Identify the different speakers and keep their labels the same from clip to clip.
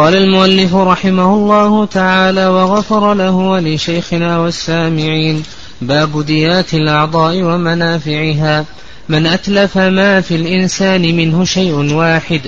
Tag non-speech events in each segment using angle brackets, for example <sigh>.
Speaker 1: قال المؤلف رحمه الله تعالى وغفر له ولشيخنا والسامعين باب ديات الأعضاء ومنافعها. من أتلف ما في الإنسان منه شيء واحد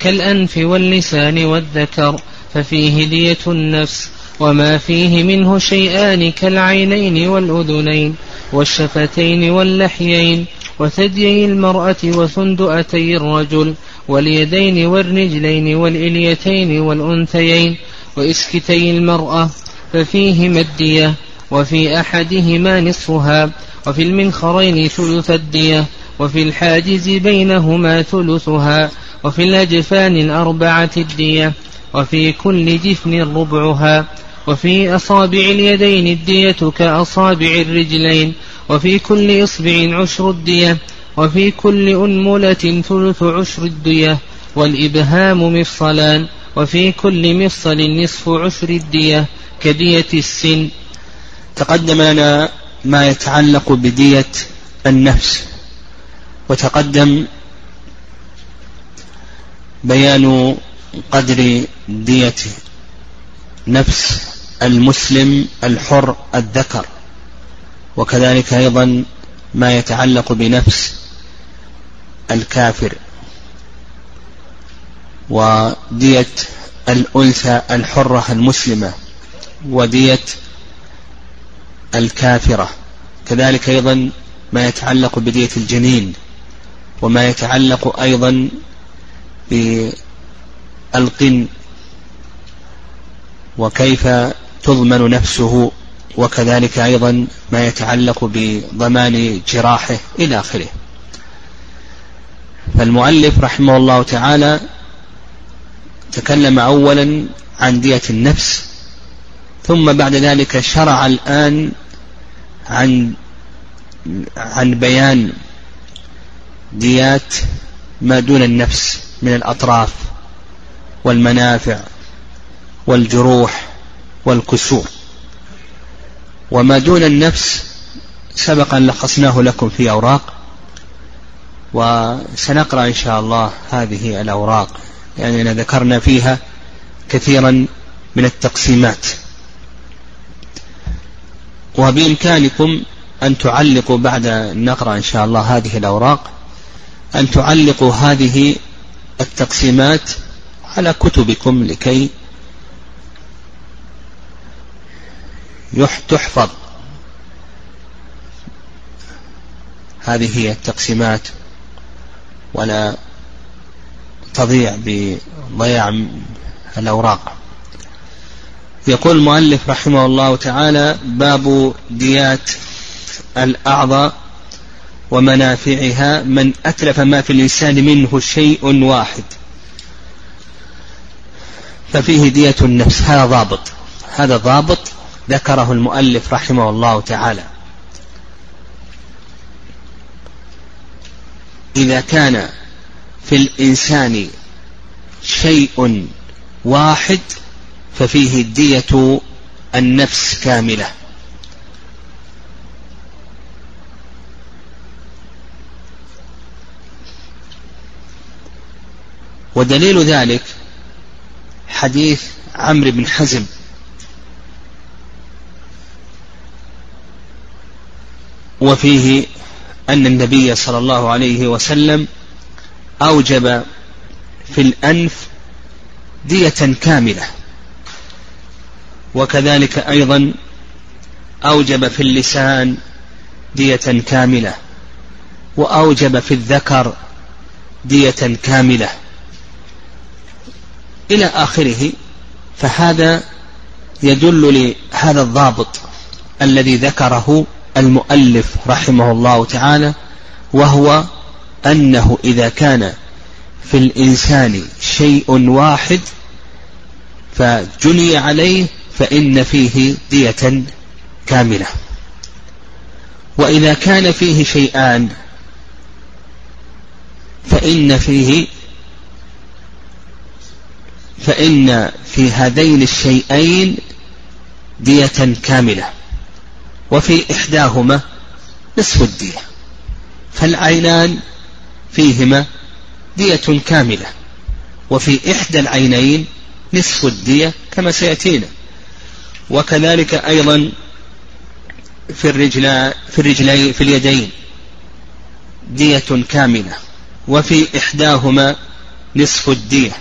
Speaker 1: كالأنف واللسان والذكر ففيه دية النفس وما فيه منه شيئان كالعينين والأذنين والشفتين واللحيين وثديي المرأة وثندؤتي الرجل واليدين والرجلين والإليتين والأنثيين وإسكتي المرأة ففيهما الدية وفي أحدهما نصفها وفي المنخرين ثلث الدية وفي الحاجز بينهما ثلثها وفي الأجفان الأربعة الدية وفي كل جفن ربعها وفي أصابع اليدين الدية كأصابع الرجلين وفي كل إصبع عشر الدية وفي كل أنملة ثلث عشر الدية والإبهام مفصلان وفي كل مفصل نصف عشر الدية كدية السن.
Speaker 2: تقدم لنا ما يتعلق بدية النفس وتقدم بيان قدر دية نفس المسلم الحر الذكر وكذلك أيضا ما يتعلق بنفس الكافر ودية الأنثى الحرة المسلمة ودية الكافرة. كذلك أيضا ما يتعلق بدية الجنين وما يتعلق أيضا بألقن وكيف تضمن نفسه وكذلك أيضا ما يتعلق بضمان جراحه إلى آخره. فالمؤلف رحمه الله تعالى تكلم أولا عن دية النفس ثم بعد ذلك شرع الآن عن عن بيان ديات ما دون النفس من الأطراف والمنافع والجروح والكسور وما دون النفس سبق أن لخصناه لكم في أوراق. وسنقرأ إن شاء الله هذه الأوراق لأننا يعني ذكرنا فيها كثيرا من التقسيمات. وبإمكانكم أن تعلقوا بعد نقرأ إن شاء الله هذه الأوراق أن تعلقوا هذه التقسيمات على كتبكم لكي تحفظ. هذه التقسيمات. ولا تضيع بضياع الأوراق. يقول المؤلف رحمه الله تعالى باب ديات الأعضاء ومنافعها من أتلف ما في الإنسان منه شيء واحد. ففيه دية النفس هذا ضابط. هذا ضابط ذكره المؤلف رحمه الله تعالى. إذا كان في الإنسان شيء واحد ففيه دية النفس كاملة. ودليل ذلك حديث عمرو بن حزم. وفيه أن النبي صلى الله عليه وسلم أوجب في الأنف دية كاملة. وكذلك أيضا أوجب في اللسان دية كاملة. وأوجب في الذكر دية كاملة. إلى آخره فهذا يدل لهذا الضابط الذي ذكره المؤلف رحمه الله تعالى وهو أنه إذا كان في الإنسان شيء واحد فجني عليه فإن فيه دية كاملة. وإذا كان فيه شيئان فإن فيه فإن في هذين الشيئين دية كاملة. وفي إحداهما نصف الدية فالعينان فيهما دية كاملة وفي إحدى العينين نصف الدية كما سيأتينا. وكذلك أيضا في الرجل في الرجلين في اليدين دية كاملة وفي إحداهما نصف الدية.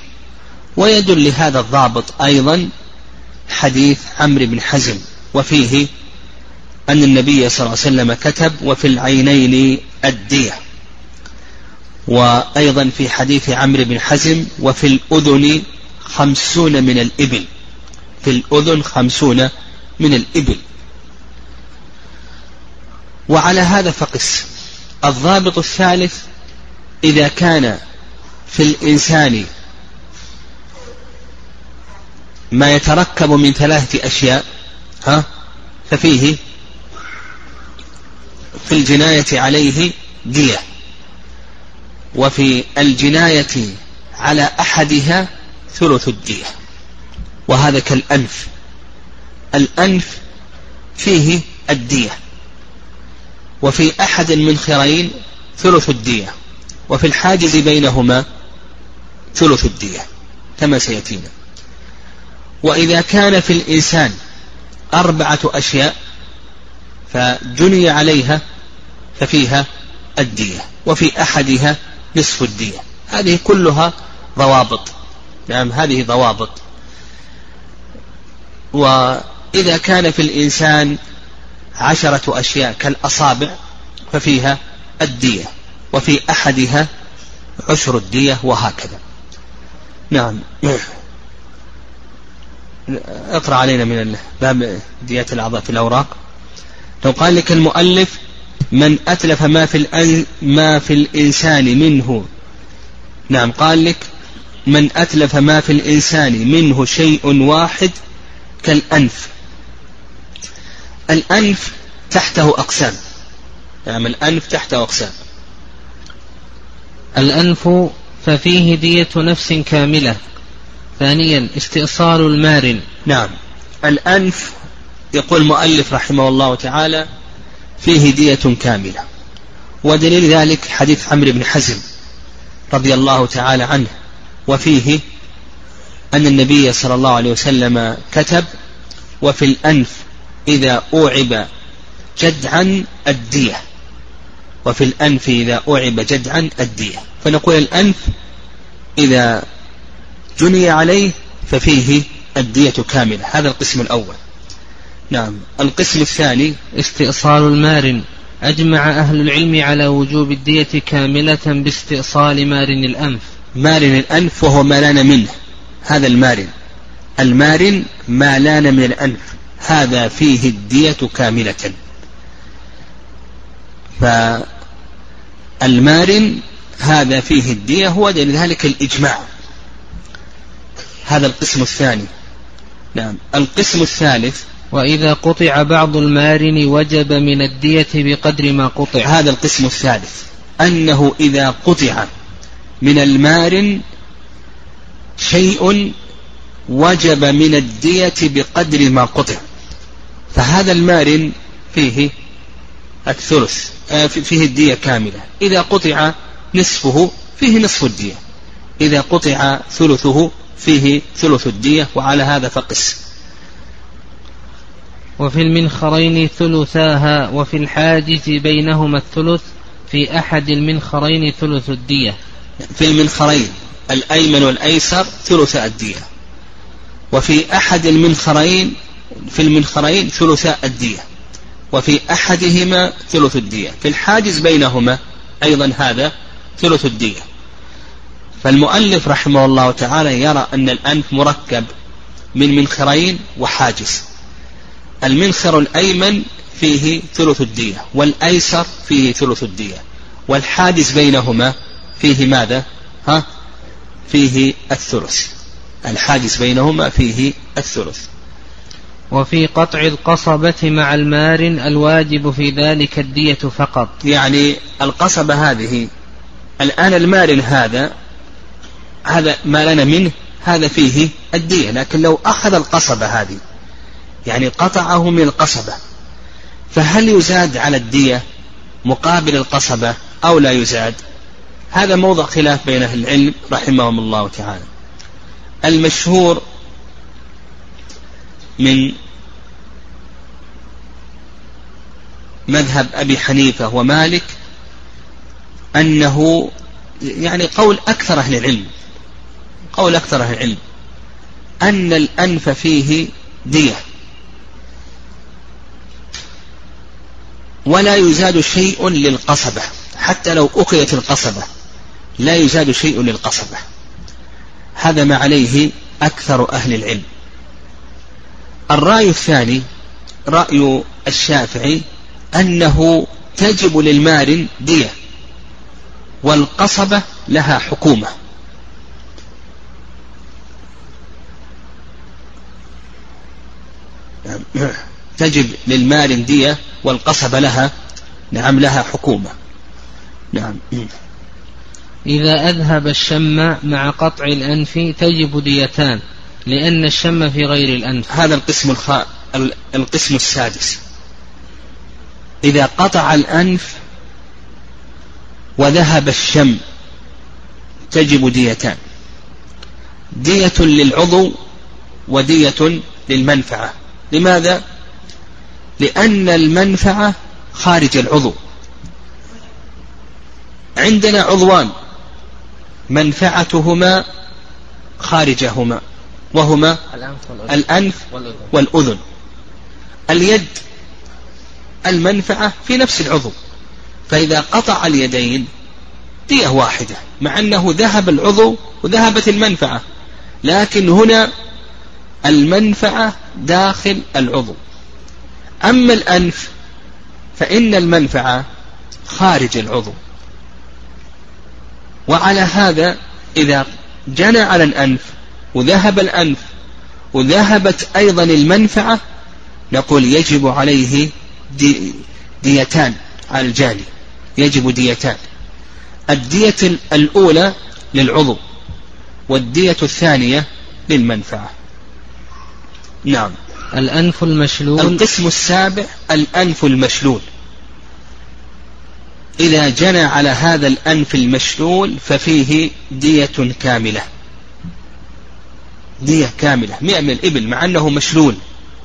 Speaker 2: ويدل لهذا الضابط أيضا حديث عمرو بن حزم وفيه أن النبي صلى الله عليه وسلم كتب وفي العينين الدية. وأيضا في حديث عمرو بن حزم وفي الأذن خمسون من الإبل. في الأذن خمسون من الإبل. وعلى هذا فقس. الضابط الثالث إذا كان في الإنسان ما يتركب من ثلاثة أشياء ها ففيه في الجناية عليه دية وفي الجناية على أحدها ثلث الدية وهذا كالأنف. الأنف فيه الدية وفي أحد من خيرين ثلث الدية وفي الحاجز بينهما ثلث الدية كما سيأتينا. وإذا كان في الإنسان أربعة أشياء فجني عليها ففيها الدية وفي أحدها نصف الدية. هذه كلها ضوابط. نعم هذه ضوابط. وإذا كان في الإنسان عشرة أشياء كالأصابع ففيها الدية وفي أحدها عشر الدية وهكذا. نعم. اقرأ علينا من باب دية الأعضاء في الأوراق. لو قال لك المؤلف من أتلف ما في الأن ما في الإنسان منه. نعم قال لك من أتلف ما في الإنسان منه شيء واحد كالأنف. الأنف تحته أقسام. نعم الأنف تحته أقسام.
Speaker 1: الأنف ففيه دية نفس كاملة. ثانيا استئصال المارن.
Speaker 2: نعم الأنف يقول المؤلف رحمه الله تعالى فيه دية كاملة. ودليل ذلك حديث عمرو بن حزم رضي الله تعالى عنه. وفيه أن النبي صلى الله عليه وسلم كتب وفي الأنف إذا أوعب جدعا الدية. وفي الأنف إذا أوعب جدعا الدية. فنقول الأنف إذا جني عليه ففيه الدية كاملة. هذا القسم الأول. نعم. القسم الثاني
Speaker 1: استئصال المارن أجمع أهل العلم على وجوب الدية كاملة باستئصال مارن الأنف.
Speaker 2: مارن الأنف وهو ما لان منه. هذا المارن المارن ما لان من الأنف. هذا فيه الدية كاملة. فالمارن هذا فيه الدية. هو ذلك الإجماع. هذا القسم الثاني. نعم. القسم الثالث
Speaker 1: وإذا قطع بعض المارن وجب من الدية بقدر ما قطع.
Speaker 2: هذا القسم الثالث أنه إذا قطع من المارن شيء وجب من الدية بقدر ما قطع. فهذا المارن فيه الثلث آه، فيه الدية كاملة. إذا قطع نصفه فيه نصف الدية. إذا قطع ثلثه فيه ثلث الدية وعلى هذا فقس.
Speaker 1: وفي المنخرين ثلثاها وفي الحاجز بينهما الثلث في أحد المنخرين ثلث الدية.
Speaker 2: في المنخرين الأيمن والأيسر ثلث الدية. وفي أحد المنخرين في المنخرين ثلث الدية. وفي أحدهما ثلث الدية. في الحاجز بينهما أيضا هذا ثلث الدية. فالمؤلف رحمه الله تعالى يرى أن الأنف مركب من منخرين وحاجز. المنخر الأيمن فيه ثلث الدية والأيسر فيه ثلث الدية والحاجز بينهما فيه ماذا؟ ها؟ فيه الثلث. الحاجز بينهما فيه الثلث.
Speaker 1: وفي قطع القصبة مع المارن الواجب في ذلك الدية فقط.
Speaker 2: يعني القصبة هذه الآن المارن هذا هذا ما لنا منه هذا فيه الدية لكن لو أخذ القصبة هذه يعني قطعه من القصبة. فهل يزاد على الدية مقابل القصبة أو لا يزاد؟ هذا موضع خلاف بين أهل العلم رحمهم الله تعالى. المشهور من مذهب أبي حنيفة ومالك أنه يعني قول أكثر أهل العلم قول أكثر أهل العلم أن الأنف فيه دية. ولا يزاد شيء للقصبة. حتى لو أخذت القصبة لا يزاد شيء للقصبة. هذا ما عليه أكثر أهل العلم. الرأي الثاني رأي الشافعي أنه تجب للمار دية والقصبة لها حكومة. تجب للمال دية والقصبة لها نعم لها حكومة. نعم.
Speaker 1: إذا أذهب الشم مع قطع الأنف تجب ديتان لأن الشم في غير الأنف.
Speaker 2: هذا القسم الخ... القسم السادس. إذا قطع الأنف وذهب الشم تجب ديتان. دية للعضو ودية للمنفعة. لماذا؟ لأن المنفعة خارج العضو. عندنا عضوان. منفعتهما خارجهما. وهما الأنف والأذن. اليد المنفعة في نفس العضو. فإذا قطع اليدين دية واحدة. مع أنه ذهب العضو وذهبت المنفعة. لكن هنا المنفعة داخل العضو. أما الأنف فإن المنفعة خارج العضو. وعلى هذا إذا جنى على الأنف وذهب الأنف وذهبت أيضا المنفعة نقول يجب عليه دي ديتان على الجاني. يجب ديتان. الدية الأولى للعضو والدية الثانية للمنفعة. نعم.
Speaker 1: الأنف المشلول.
Speaker 2: القسم السابع الأنف المشلول. إذا جنى على هذا الأنف المشلول ففيه دية كاملة. دية كاملة مئة من الإبل مع أنه مشلول.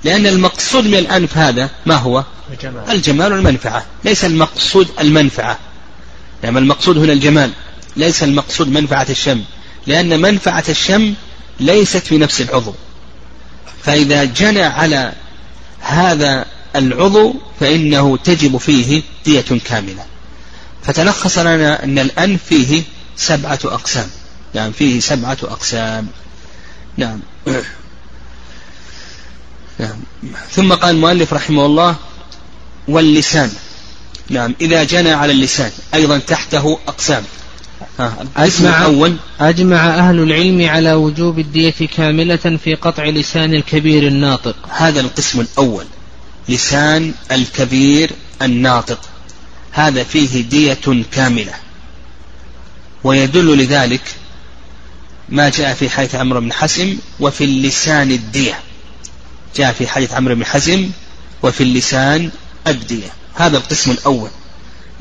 Speaker 2: لأن المقصود من الأنف هذا ما هو؟ الجمال, الجمال والمنفعة. ليس المقصود المنفعة. يعني المقصود هنا الجمال. ليس المقصود منفعة الشم. لأن منفعة الشم ليست في نفس العضو. فإذا جنى على هذا العضو فإنه تجب فيه دية كاملة. فتلخص لنا أن الأنف فيه سبعة أقسام. نعم فيه سبعة أقسام. نعم. نعم. ثم قال المؤلف رحمه الله واللسان. نعم إذا جنى على اللسان أيضا تحته أقسام.
Speaker 1: أجمع, الأول. أجمع أهل العلم على وجوب الدية كاملة في قطع لسان الكبير الناطق.
Speaker 2: هذا القسم الأول لسان الكبير الناطق. هذا فيه دية كاملة. ويدل لذلك ما جاء في حديث عمرو بن حسم وفي اللسان الدية. جاء في حديث عمرو بن حزم وفي اللسان الدية. هذا القسم الأول.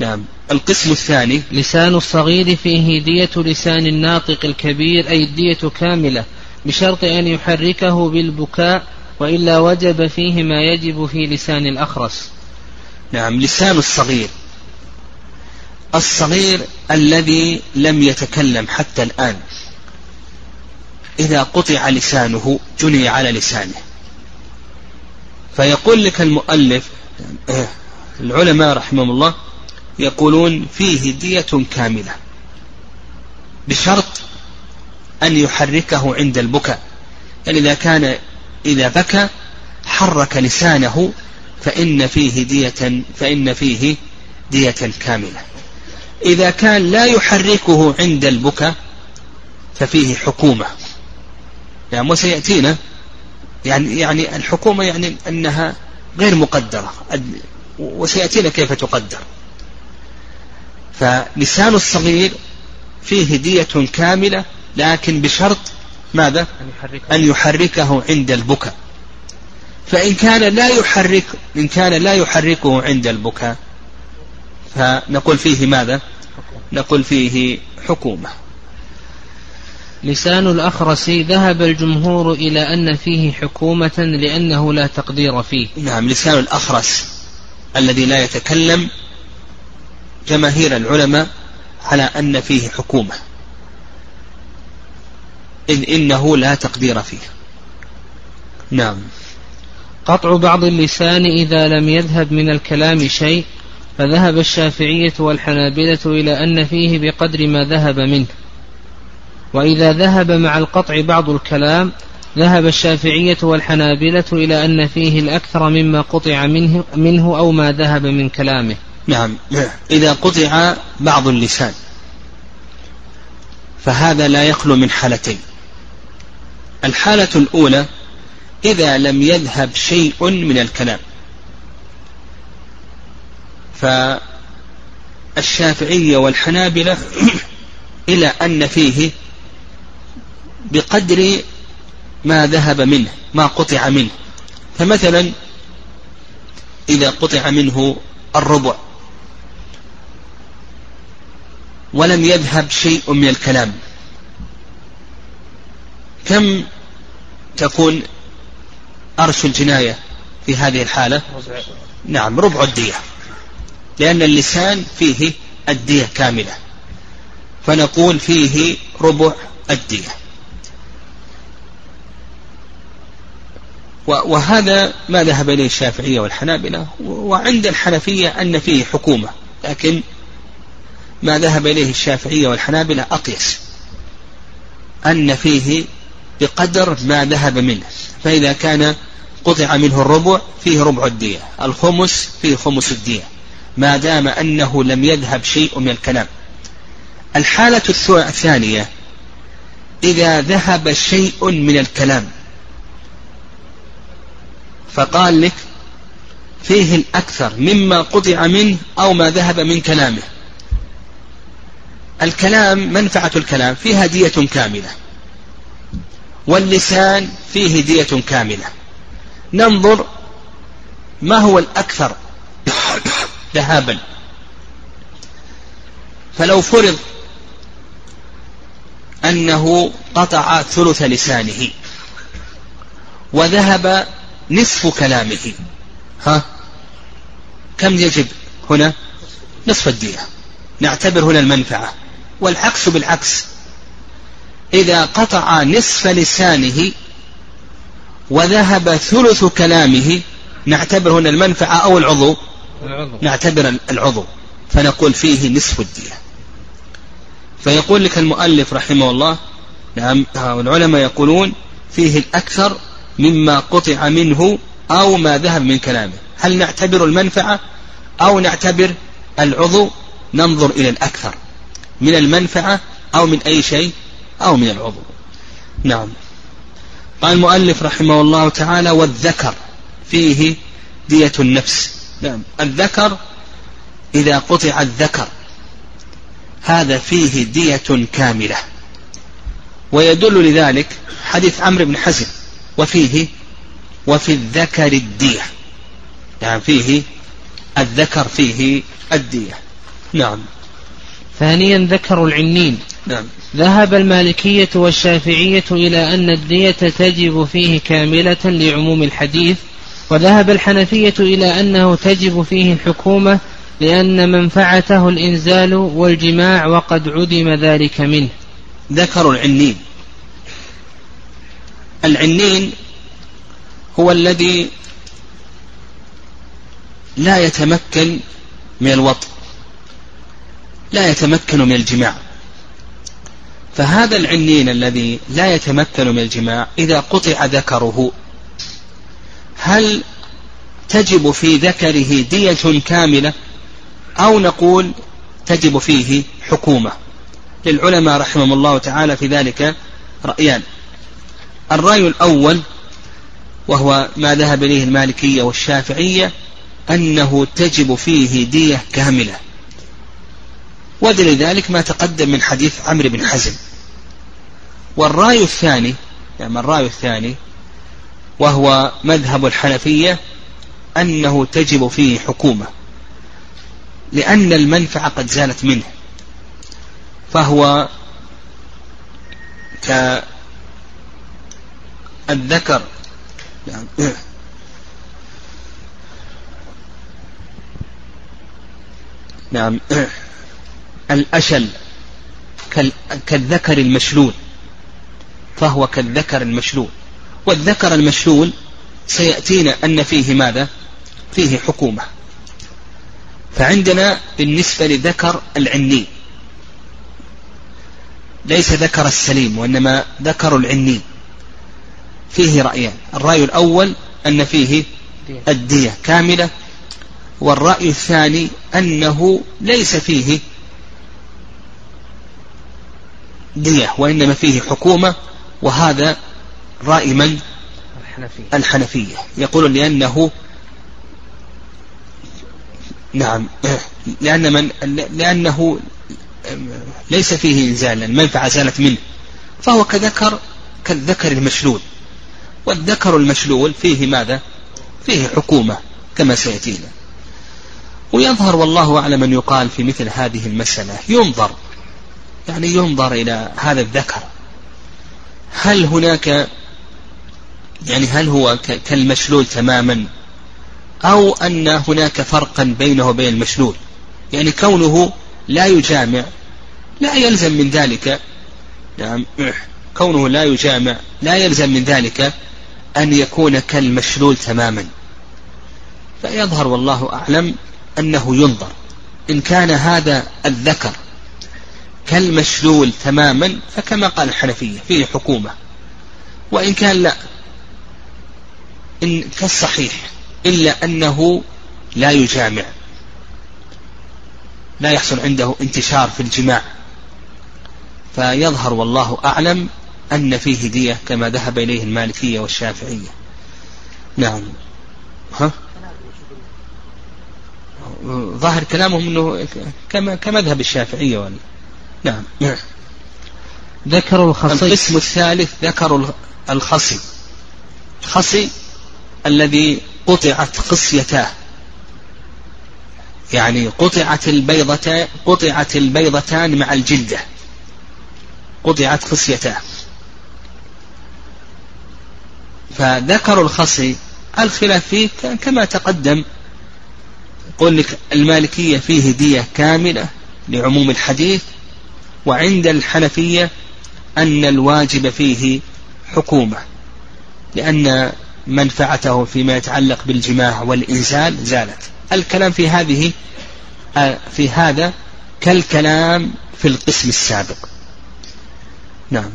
Speaker 2: نعم. القسم الثاني.
Speaker 1: لسان الصغير فيه دية لسان الناطق الكبير أي الدية كاملة بشرط أن يحركه بالبكاء وإلا وجب فيه ما يجب في لسان الأخرس.
Speaker 2: نعم. لسان الصغير. الصغير الذي لم يتكلم حتى الآن. إذا قطع لسانه جني على لسانه. فيقول لك المؤلف العلماء رحمهم الله يقولون فيه دية كاملة. بشرط أن يحركه عند البكاء. يعني إذا كان إذا بكى حرك لسانه فإن فيه دية فإن فيه دية كاملة. إذا كان لا يحركه عند البكاء ففيه حكومة. يعني وسيأتينا يعني يعني الحكومة يعني أنها غير مقدرة. وسيأتينا كيف تقدر. فلسان الصغير فيه هدية كاملة لكن بشرط ماذا؟ أن يحركه. عند البكاء. فإن كان لا يحرك إن كان لا يحركه عند البكاء فنقول فيه ماذا؟ نقول فيه حكومة.
Speaker 1: لسان الأخرس ذهب الجمهور إلى أن فيه حكومة لأنه لا تقدير فيه.
Speaker 2: نعم لسان الأخرس الذي لا يتكلم جماهير العلماء على أن فيه حكومة. إذ إنه لا تقدير فيه. نعم.
Speaker 1: قطع بعض اللسان إذا لم يذهب من الكلام شيء فذهب الشافعية والحنابلة إلى أن فيه بقدر ما ذهب منه. وإذا ذهب مع القطع بعض الكلام ذهب الشافعية والحنابلة إلى أن فيه الأكثر مما قطع منه, منه أو ما ذهب من كلامه.
Speaker 2: نعم. إذا قطع بعض اللسان فهذا لا يخلو من حالتين. الحالة الأولى إذا لم يذهب شيء من الكلام فالشافعية والحنابلة <coughs> إلى أن فيه بقدر ما ذهب منه ما قطع منه. فمثلا إذا قطع منه الربع ولم يذهب شيء من الكلام. كم تكون أرش الجناية في هذه الحالة؟ نعم ربع الدية. لأن اللسان فيه الدية كاملة. فنقول فيه ربع الدية. وهذا ما ذهب إليه الشافعية والحنابلة وعند الحنفية أن فيه حكومة لكن ما ذهب إليه الشافعية والحنابلة أقيس أن فيه بقدر ما ذهب منه فإذا كان قطع منه الربع فيه ربع الدية الخمس فيه خمس الدية ما دام أنه لم يذهب شيء من الكلام. الحالة الثانية إذا ذهب شيء من الكلام فقال لك فيه الأكثر مما قطع منه أو ما ذهب من كلامه. الكلام منفعة الكلام فيها دية كاملة. واللسان فيه دية كاملة. ننظر ما هو الأكثر ذهابا. فلو فرض أنه قطع ثلث لسانه وذهب نصف كلامه. ها؟ كم يجب هنا؟ نصف الدية نعتبر هنا المنفعة. والعكس بالعكس. إذا قطع نصف لسانه وذهب ثلث كلامه نعتبر هنا المنفعة أو العضو؟ نعتبر العضو. فنقول فيه نصف الدية. فيقول لك المؤلف رحمه الله نعم العلماء يقولون فيه الأكثر مما قطع منه أو ما ذهب من كلامه. هل نعتبر المنفعة أو نعتبر العضو؟ ننظر إلى الأكثر. من المنفعة أو من أي شيء أو من العضو. نعم. قال المؤلف رحمه الله تعالى والذكر فيه دية النفس. نعم. الذكر إذا قطع الذكر هذا فيه دية كاملة. ويدل لذلك حديث عمرو بن حزم وفيه وفي الذكر الدية. يعني فيه الذكر فيه الدية. نعم.
Speaker 1: ثانيا ذكر العنين.
Speaker 2: نعم.
Speaker 1: ذهب المالكية والشافعية إلى أن الدية تجب فيه كاملة لعموم الحديث وذهب الحنفية إلى أنه تجب فيه الحكومة لأن منفعته الإنزال والجماع وقد عدم ذلك منه.
Speaker 2: ذكروا العنين. العنين هو الذي لا يتمكن من الوطء لا يتمكن من الجماع. فهذا العنين الذي لا يتمكن من الجماع إذا قطع ذكره هل تجب في ذكره دية كاملة أو نقول تجب فيه حكومة؟ للعلماء رحمهم الله تعالى في ذلك رأيان. الرأي الأول وهو ما ذهب إليه المالكية والشافعية أنه تجب فيه دية كاملة. ودليل ذلك ما تقدم من حديث عمرو بن حزم. والرأي الثاني يعني الرأي الثاني وهو مذهب الحنفية أنه تجب فيه حكومة لأن المنفعة قد زالت منه. فهو كالذكر نعم. نعم <clears throat> الأشل كالذكر المشلول فهو كالذكر المشلول. والذكر المشلول سيأتينا أن فيه ماذا؟ فيه حكومة. فعندنا بالنسبة لذكر العني ليس ذكر السليم وإنما ذكر العني. فيه رأيان الرأي الأول أن فيه الدية كاملة والرأي الثاني أنه ليس فيه دية وإنما فيه حكومة وهذا رأي من؟ الحنفية, الحنفية. يقول لأنه نعم لأن من لأنه ليس فيه إنزال المنفعة زالت منه. فهو كذكر كالذكر المشلول. والذكر المشلول فيه ماذا؟ فيه حكومة كما سيأتينا. ويظهر والله أعلم أن يقال في مثل هذه المسألة. ينظر يعني ينظر إلى هذا الذكر. هل هناك يعني هل هو كالمشلول تماما؟ أو أن هناك فرقا بينه وبين المشلول؟ يعني كونه لا يجامع لا يلزم من ذلك نعم كونه لا يجامع لا يلزم من ذلك أن يكون كالمشلول تماما. فيظهر والله أعلم أنه ينظر. إن كان هذا الذكر كالمشلول تماما فكما قال الحنفية فيه حكومة. وإن كان لا إن كالصحيح إلا أنه لا يجامع لا يحصل عنده انتشار في الجماع. فيظهر والله أعلم أن فيه دية كما ذهب إليه المالكية والشافعية. نعم. ها؟ ظاهر كلامهم إنه كما كمذهب الشافعية ولا نعم.
Speaker 1: ذكر الخصي.
Speaker 2: القسم الثالث ذكر الخصي. الخصي الذي قطعت قصيتاه يعني قطعت البيضة قطعت البيضتان مع الجلدة. قطعت خصيتاه فذكر الخصي الخلاف فيه كما تقدم. يقول لك المالكية فيه دية كاملة لعموم الحديث. وعند الحنفية أن الواجب فيه حكومة لأن منفعته فيما يتعلق بالجماع والإنزال زالت. الكلام في هذه في هذا كالكلام في القسم السابق. نعم.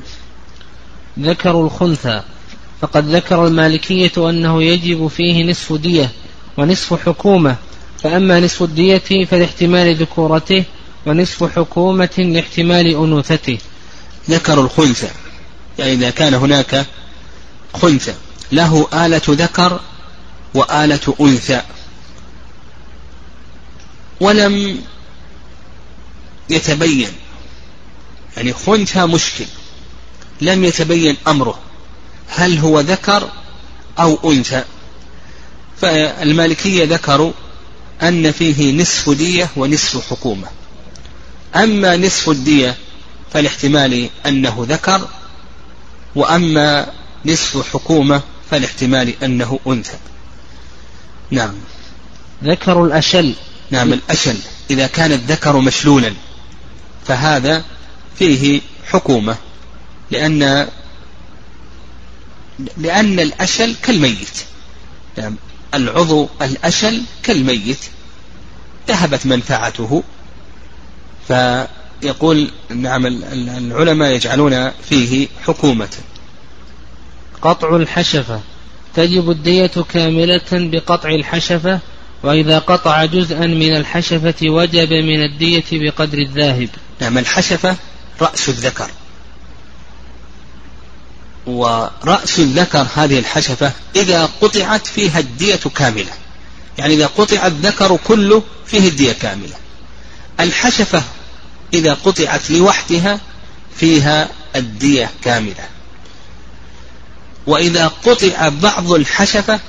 Speaker 1: ذكروا الخنثى فقد ذكر المالكية أنه يجب فيه نصف دية ونصف حكومة فأما نصف الدية فلاحتمال ذكورته ونصف حكومة لاحتمال أنوثته.
Speaker 2: ذكر الخنثى. يعني إذا كان هناك خنثى له آلة ذكر وآلة أنثى. ولم يتبين. يعني خنثى مشكل. لم يتبين أمره. هل هو ذكر أو أنثى؟ فالمالكية ذكروا أن فيه نصف دية ونصف حكومة. أما نصف الدية فالاحتمال أنه ذكر وأما نصف حكومة فالاحتمال أنه أنثى. نعم.
Speaker 1: ذكر الأشل.
Speaker 2: نعم الأشل. إذا كان الذكر مشلولا فهذا فيه حكومة لأن لأن الأشل كالميت. نعم العضو الأشل كالميت. ذهبت منفعته فيقول نعم العلماء يجعلون فيه حكومة.
Speaker 1: قطع الحشفة. تجب الدية كاملة بقطع الحشفة وإذا قطع جزءا من الحشفة وجب من الدية بقدر الذاهب.
Speaker 2: نعم الحشفة رأس الذكر. ورأس الذكر هذه الحشفة إذا قطعت فيها الدية كاملة. يعني إذا قطع الذكر كله فيه الدية كاملة. الحشفة إذا قطعت لوحدها فيها الدية كاملة. وإذا قطع بعض الحشفة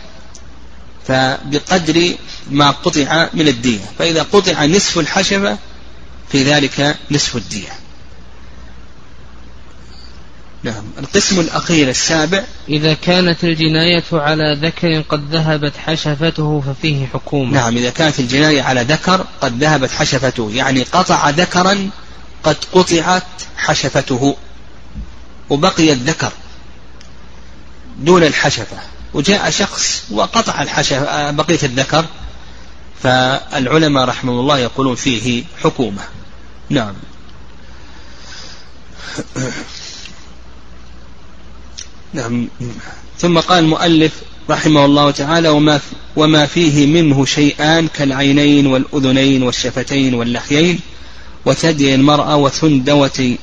Speaker 2: فبقدر ما قطع من الدية. فإذا قطع نصف الحشفة في ذلك نصف الدية. نعم. القسم الأخير السابع.
Speaker 1: إذا كانت الجناية على ذكر قد ذهبت حشفته ففيه حكومة.
Speaker 2: نعم إذا كانت الجناية على ذكر قد ذهبت حشفته. يعني قطع ذكرا قد قطعت حشفته. وبقي الذكر دون الحشفة. وجاء شخص وقطع الحشفة بقية الذكر. فالعلماء رحمه الله يقولون فيه حكومة. نعم. نعم. ثم قال المؤلف رحمه الله تعالى وما وما فيه منه شيئان كالعينين والأذنين والشفتين واللحيين وثدي المرأة وثندوة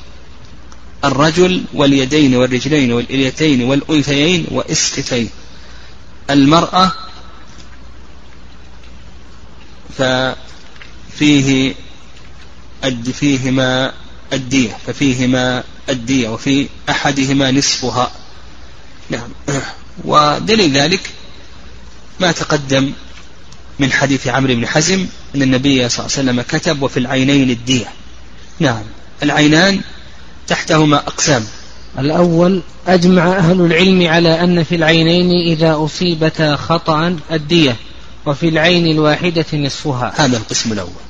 Speaker 2: الرجل واليدين والرجلين والإليتين والأنثيين وإسقفي المرأة ففيه أد فيهما الدية ففيهما الدية وفي أحدهما نصفها. نعم. ودليل ذلك ما تقدم من حديث عمرو بن حزم أن النبي صلى الله عليه وسلم كتب وفي العينين الدية. نعم. العينان تحتهما أقسام.
Speaker 1: الأول أجمع أهل العلم على أن في العينين إذا أصيبتا خطأ الدية وفي العين الواحدة نصفها.
Speaker 2: هذا القسم الأول.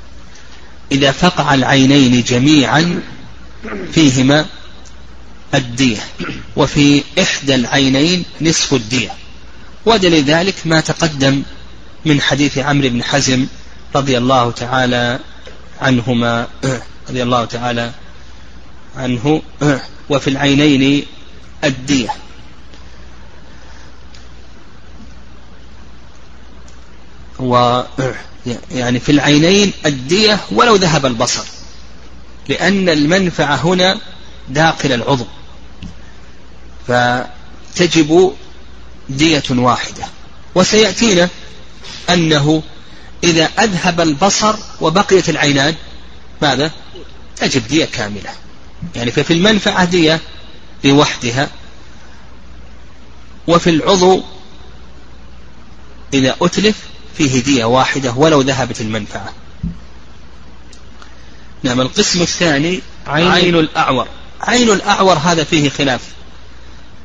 Speaker 2: إذا فقع العينين جميعا فيهما الدية. وفي إحدى العينين نصف الدية. ودليل ذلك ما تقدم من حديث عمرو بن حزم رضي الله تعالى عنهما رضي الله تعالى عنه وفي العينين الدية. و يعني في العينين الدية ولو ذهب البصر لأن المنفعة هنا داخل العضو. فتجب دية واحدة. وسيأتينا أنه إذا أذهب البصر وبقيت العينان ماذا؟ تجب دية كاملة. يعني ففي المنفعة دية لوحدها. وفي العضو إذا أتلف فيه دية واحدة ولو ذهبت المنفعة. نعم القسم الثاني عين, عين الأعور. عين الأعور هذا فيه خلاف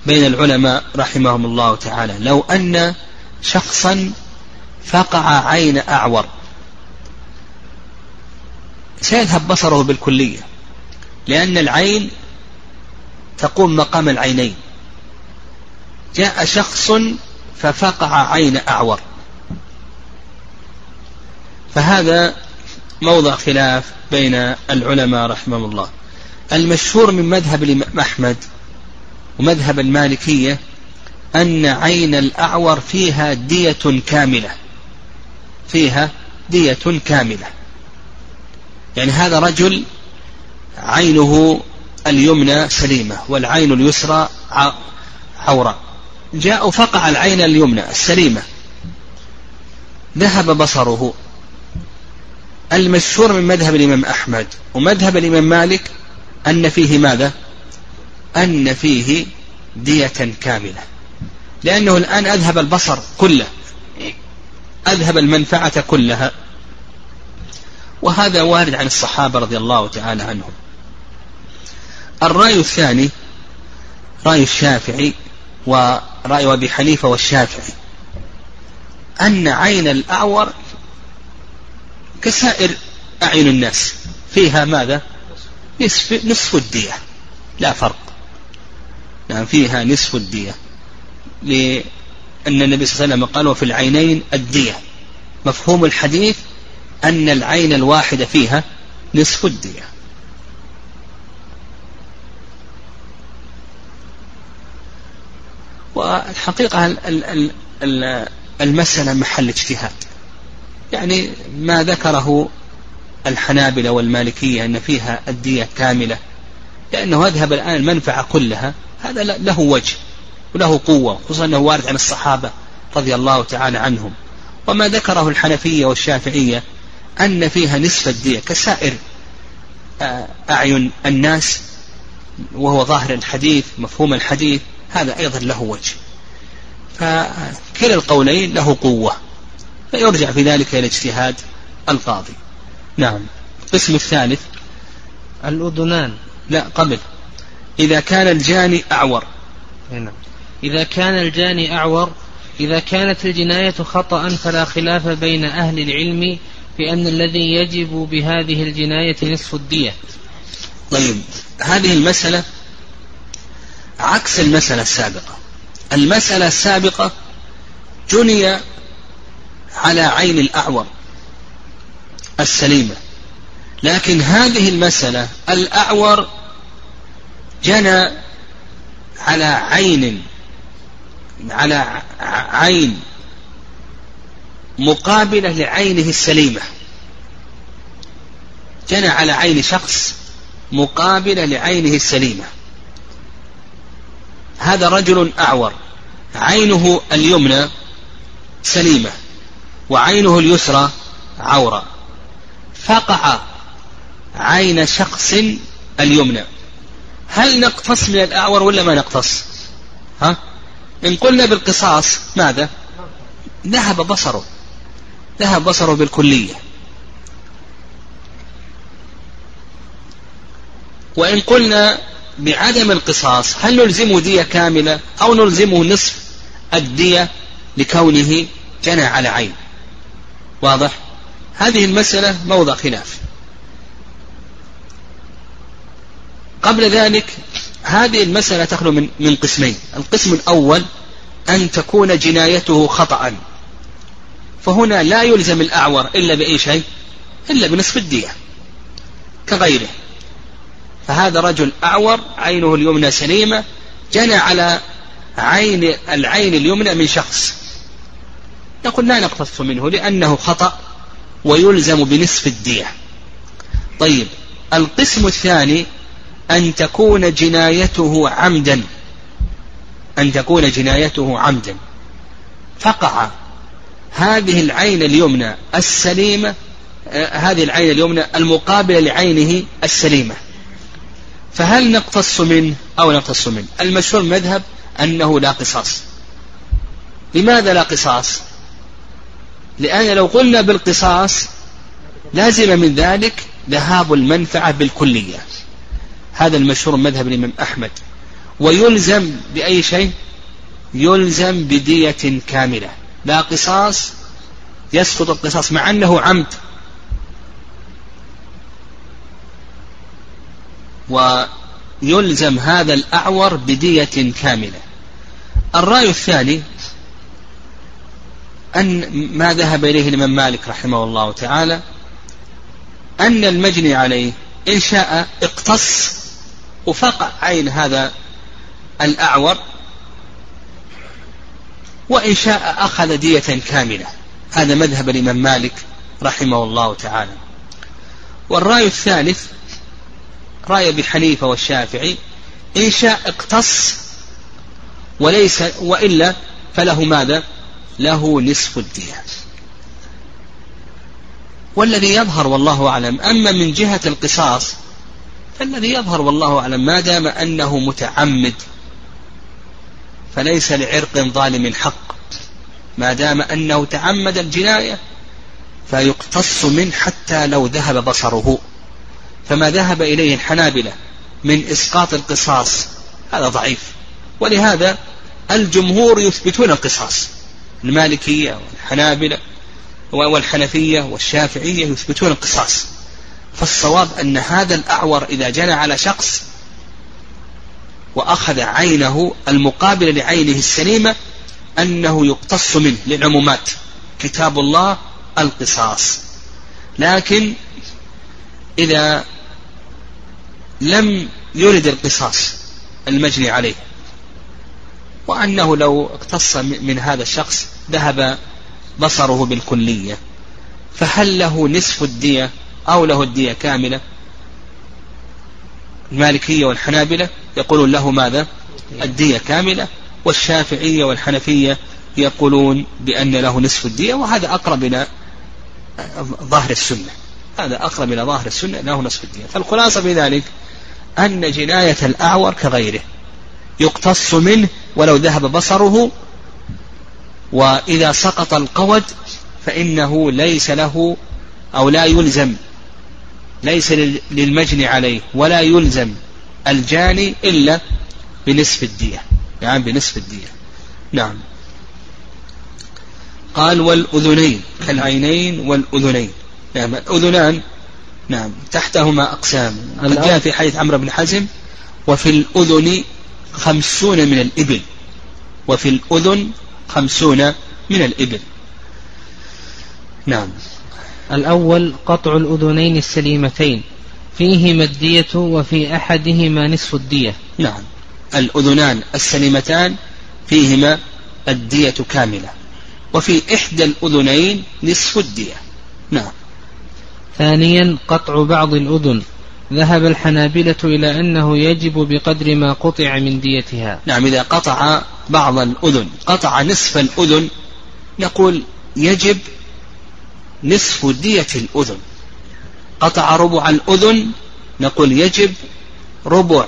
Speaker 2: بين العلماء رحمهم الله تعالى. لو أن شخصا فقع عين أعور سيذهب بصره بالكلية لأن العين تقوم مقام العينين. جاء شخص ففقع عين أعور. فهذا موضع خلاف بين العلماء رحمهم الله. المشهور من مذهب الإمام أحمد ومذهب المالكية أن عين الأعور فيها دية كاملة. فيها دية كاملة. يعني هذا رجل عينه اليمنى سليمة والعين اليسرى عورة. جاء فقع العين اليمنى السليمة. ذهب بصره. المشهور من مذهب الإمام أحمد ومذهب الإمام مالك أن فيه ماذا؟ أن فيه دية كاملة. لأنه الآن أذهب البصر كله. أذهب المنفعة كلها. وهذا وارد عن الصحابة رضي الله تعالى عنهم. الرأي الثاني رأي الشافعي ورأي أبي حنيفة والشافعي أن عين الأعور كسائر أعين الناس. فيها ماذا؟ نصف, نصف الدية. لا فرق. نعم فيها نصف الدية. لأن النبي صلى الله عليه وسلم قال وفي العينين الدية. مفهوم الحديث أن العين الواحدة فيها نصف الدية. والحقيقة المسألة محل اجتهاد. يعني ما ذكره الحنابلة والمالكية أن فيها الدية كاملة لأنه أذهب الآن المنفعة كلها هذا له وجه وله قوة خصوصا أنه وارد عن الصحابة رضي الله تعالى عنهم. وما ذكره الحنفية والشافعية أن فيها نصف الدية كسائر آه، أعين الناس وهو ظاهر الحديث مفهوم الحديث هذا أيضا له وجه. فكلا القولين له قوة فيرجع في ذلك إلى اجتهاد القاضي. نعم. القسم الثالث.
Speaker 1: الأذنان.
Speaker 2: لا قبل. إذا كان الجاني أعور.
Speaker 1: نعم. إذا كان الجاني أعور إذا كانت الجناية خطأ فلا خلاف بين أهل العلم في أن الذي يجب بهذه الجناية نصف الدية.
Speaker 2: طيب هذه المسألة عكس المسألة السابقة. المسألة السابقة جني على عين الأعور. السليمة. لكن هذه المسألة الأعور جنى على عين على عين مقابلة لعينه السليمة. جنى على عين شخص مقابلة لعينه السليمة. هذا رجل أعور. عينه اليمنى سليمة وعينه اليسرى عورة. فقع عين شخص اليمنى. هل نقتص من الأعور ولا ما نقتص؟ ها؟ إن قلنا بالقصاص ماذا؟ ذهب بصره. ذهب بصره بالكلية. وإن قلنا بعدم القصاص هل نلزمه دية كاملة أو نلزمه نصف الدية لكونه جنى على عين؟ واضح؟ هذه المسألة موضع خلاف. قبل ذلك هذه المسألة تخلو من من قسمين. القسم الأول أن تكون جنايته خطأ. فهنا لا يلزم الأعور إلا بأي شيء؟ إلا بنصف الدية. كغيره. فهذا رجل أعور عينه اليمنى سليمة جنى على عين العين اليمنى من شخص. نقول لا نقتص منه لأنه خطأ. ويلزم بنصف الدية. طيب القسم الثاني أن تكون جنايته عمدا. أن تكون جنايته عمدا. فقع هذه العين اليمنى السليمة آه، هذه العين اليمنى المقابلة لعينه السليمة. فهل نقتص منه أو نقتص منه المشهور مذهب أنه لا قصاص. لماذا لا قصاص؟ لأن لو قلنا بالقصاص لازم من ذلك ذهاب المنفعة بالكلية. هذا المشهور مذهب الإمام أحمد. ويلزم بأي شيء؟ يلزم بدية كاملة. لا قصاص يسقط القصاص مع أنه عمد. ويلزم هذا الأعور بدية كاملة. الرأي الثاني أن ما ذهب إليه الإمام مالك رحمه الله تعالى أن المجني عليه إن شاء اقتص وفقع عين هذا الأعور وإن شاء أخذ دية كاملة هذا مذهب الإمام مالك رحمه الله تعالى والرأي الثالث رأي أبي حنيفة والشافعي إن شاء اقتص وليس وإلا فله ماذا؟ له نصف الدية والذي يظهر والله أعلم أما من جهة القصاص فالذي يظهر والله أعلم ما دام أنه متعمد فليس لعرق ظالم حق. ما دام أنه تعمد الجناية فيقتص منه حتى لو ذهب بصره. فما ذهب إليه الحنابلة من إسقاط القصاص هذا ضعيف. ولهذا الجمهور يثبتون القصاص. المالكية والحنابلة والحنفية والشافعية يثبتون القصاص. فالصواب أن هذا الأعور إذا جنى على شخص وأخذ عينه المقابلة لعينه السليمة أنه يقتص منه للعمومات. كتاب الله القصاص. لكن إذا لم يرد القصاص المجني عليه وأنه لو اقتص من هذا الشخص ذهب بصره بالكلية فهل له نصف الدية أو له الدية كاملة؟ المالكية والحنابلة يقولون له ماذا؟ الدية كاملة والشافعية والحنفية يقولون بأن له نصف الدية وهذا أقرب إلى ظاهر السنة. هذا أقرب إلى ظاهر السنة له نصف الدية. فالخلاصة في ذلك أن جناية الأعور كغيره. يقتص منه ولو ذهب بصره وإذا سقط القود فإنه ليس له أو لا يلزم ليس للمجني عليه ولا يلزم الجاني إلا بنصف الدية يعني بنصف الدية. نعم. قال والأذنين كالعينين والأذنين. نعم الأذنان نعم تحتهما أقسام. قد جاء في حديث عمرو بن حزم وفي الأذن خمسون من الإبل وفي الأذن خمسون من الإبل. نعم.
Speaker 1: الأول قطع الأذنين السليمتين فيهما الدية وفي أحدهما نصف الدية.
Speaker 2: نعم. الأذنان السليمتان فيهما الدية كاملة وفي إحدى الأذنين نصف الدية. نعم.
Speaker 1: ثانيا قطع بعض الأذن ذهب الحنابلة إلى أنه يجب بقدر ما قطع من ديتها.
Speaker 2: نعم إذا قطع بعض الأذن قطع نصف الأذن نقول يجب نصف دية الأذن. قطع ربع الأذن نقول يجب ربع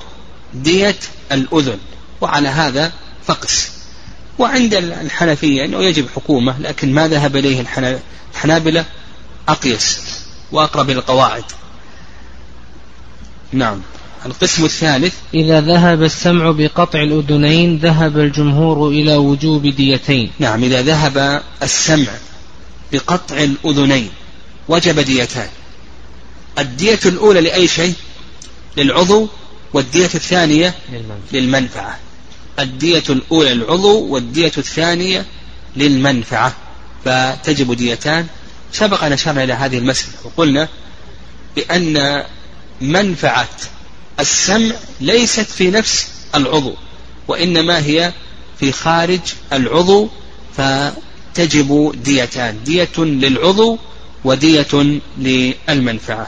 Speaker 2: دية الأذن. وعلى هذا فقس. وعند الحنفية أنه يجب حكومة لكن ما ذهب إليه الحنابلة؟ أقيس وأقرب القواعد. نعم. القسم الثالث.
Speaker 1: إذا ذهب السمع بقطع الأذنين ذهب الجمهور إلى وجوب ديتين.
Speaker 2: نعم إذا ذهب السمع بقطع الأذنين وجب ديتان. الدية الأولى لأي شيء؟ للعضو والدية الثانية للمنفعة. الدية الأولى للعضو والدية الثانية للمنفعة. فتجب ديتان. سبق أن أشرنا إلى هذه المسألة وقلنا بأن منفعة. السمع ليست في نفس العضو وإنما هي في خارج العضو فتجب ديتان دية للعضو ودية للمنفعة.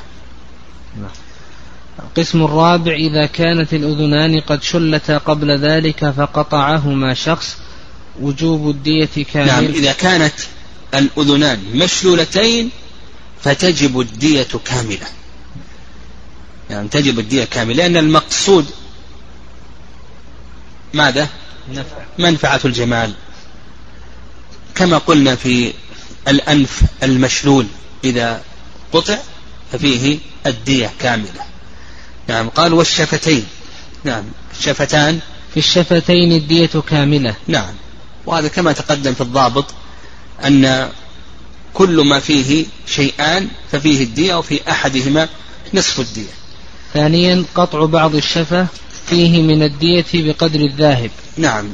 Speaker 1: القسم الرابع إذا كانت الأذنان قد شلتا قبل ذلك فقطعهما شخص وجوب الدية كامل.
Speaker 2: نعم إذا كانت الأذنان مشلولتين فتجب الدية كاملة. يعني تجب الدية كاملة لأن المقصود ماذا؟ منفعة الجمال. كما قلنا في الأنف المشلول إذا قطع ففيه الدية كاملة. نعم قال والشفتين. نعم الشفتان.
Speaker 1: في الشفتين الدية كاملة.
Speaker 2: نعم وهذا كما تقدم في الضابط أن كل ما فيه شيئان ففيه الدية وفي أحدهما نصف الدية.
Speaker 1: ثانيا قطع بعض الشفة فيه من الدية بقدر الذاهب.
Speaker 2: نعم.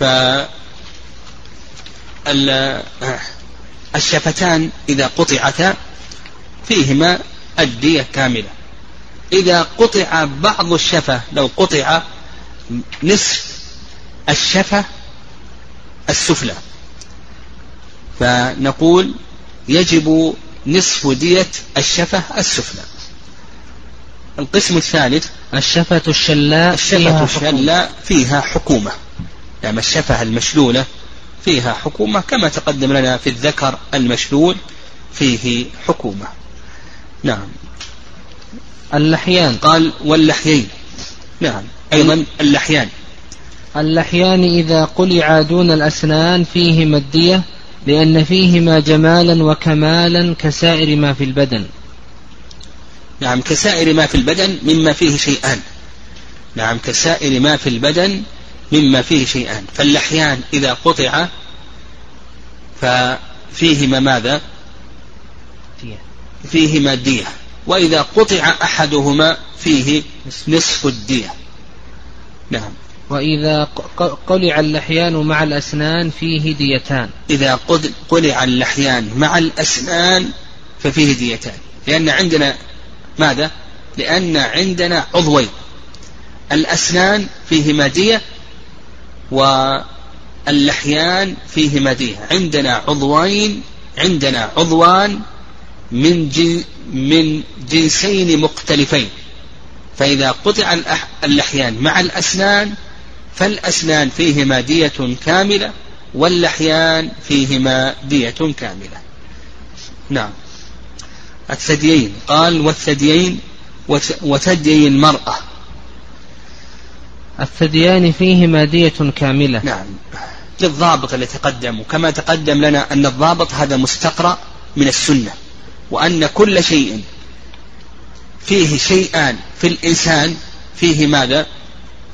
Speaker 2: ف الشفتان إذا قطعتا فيهما الدية كاملة. إذا قطع بعض الشفة لو قطع نصف الشفة السفلى فنقول يجب نصف دية الشفة السفلى. القسم الثالث
Speaker 1: الشفة الشلاء
Speaker 2: الشفة فيها الشلاء فيها حكومة. يعني الشفة المشلولة فيها حكومة كما تقدم لنا في الذكر المشلول فيه حكومة. نعم.
Speaker 1: اللحيان.
Speaker 2: قال واللحيين. نعم. أيضا اللحيان.
Speaker 1: اللحيان إذا قلعا دون الأسنان فيهما الدية لأن فيهما جمالا وكمالا كسائر ما في البدن.
Speaker 2: نعم كسائر ما في البدن مما فيه شيئان. نعم كسائر ما في البدن مما فيه شيئان. فاللحيان إذا قطع ففيهما ماذا؟ فيهما دية. وإذا قطع أحدهما فيه نصف. الدية. نعم.
Speaker 1: وإذا قلع اللحيان مع الأسنان فيه ديتان.
Speaker 2: إذا قلع اللحيان مع الأسنان ففيه ديتان. لأن عندنا ماذا؟ لأن عندنا عضوين. الأسنان فيهما دية واللحيان فيهما دية عندنا عضوين عندنا عضوان من من جنسين مختلفين. فإذا قطع اللحيان مع الأسنان فالأسنان فيهما دية كاملة واللحيان فيهما دية كاملة. نعم. الثديين. قال والثديين وثدي المرأة.
Speaker 1: الثديان فيهما دية كاملة.
Speaker 2: نعم. للضابط اللي تقدم وكما تقدم لنا أن الضابط هذا مستقرأ من السنة وأن كل شيء فيه شيئان في الإنسان فيه ماذا؟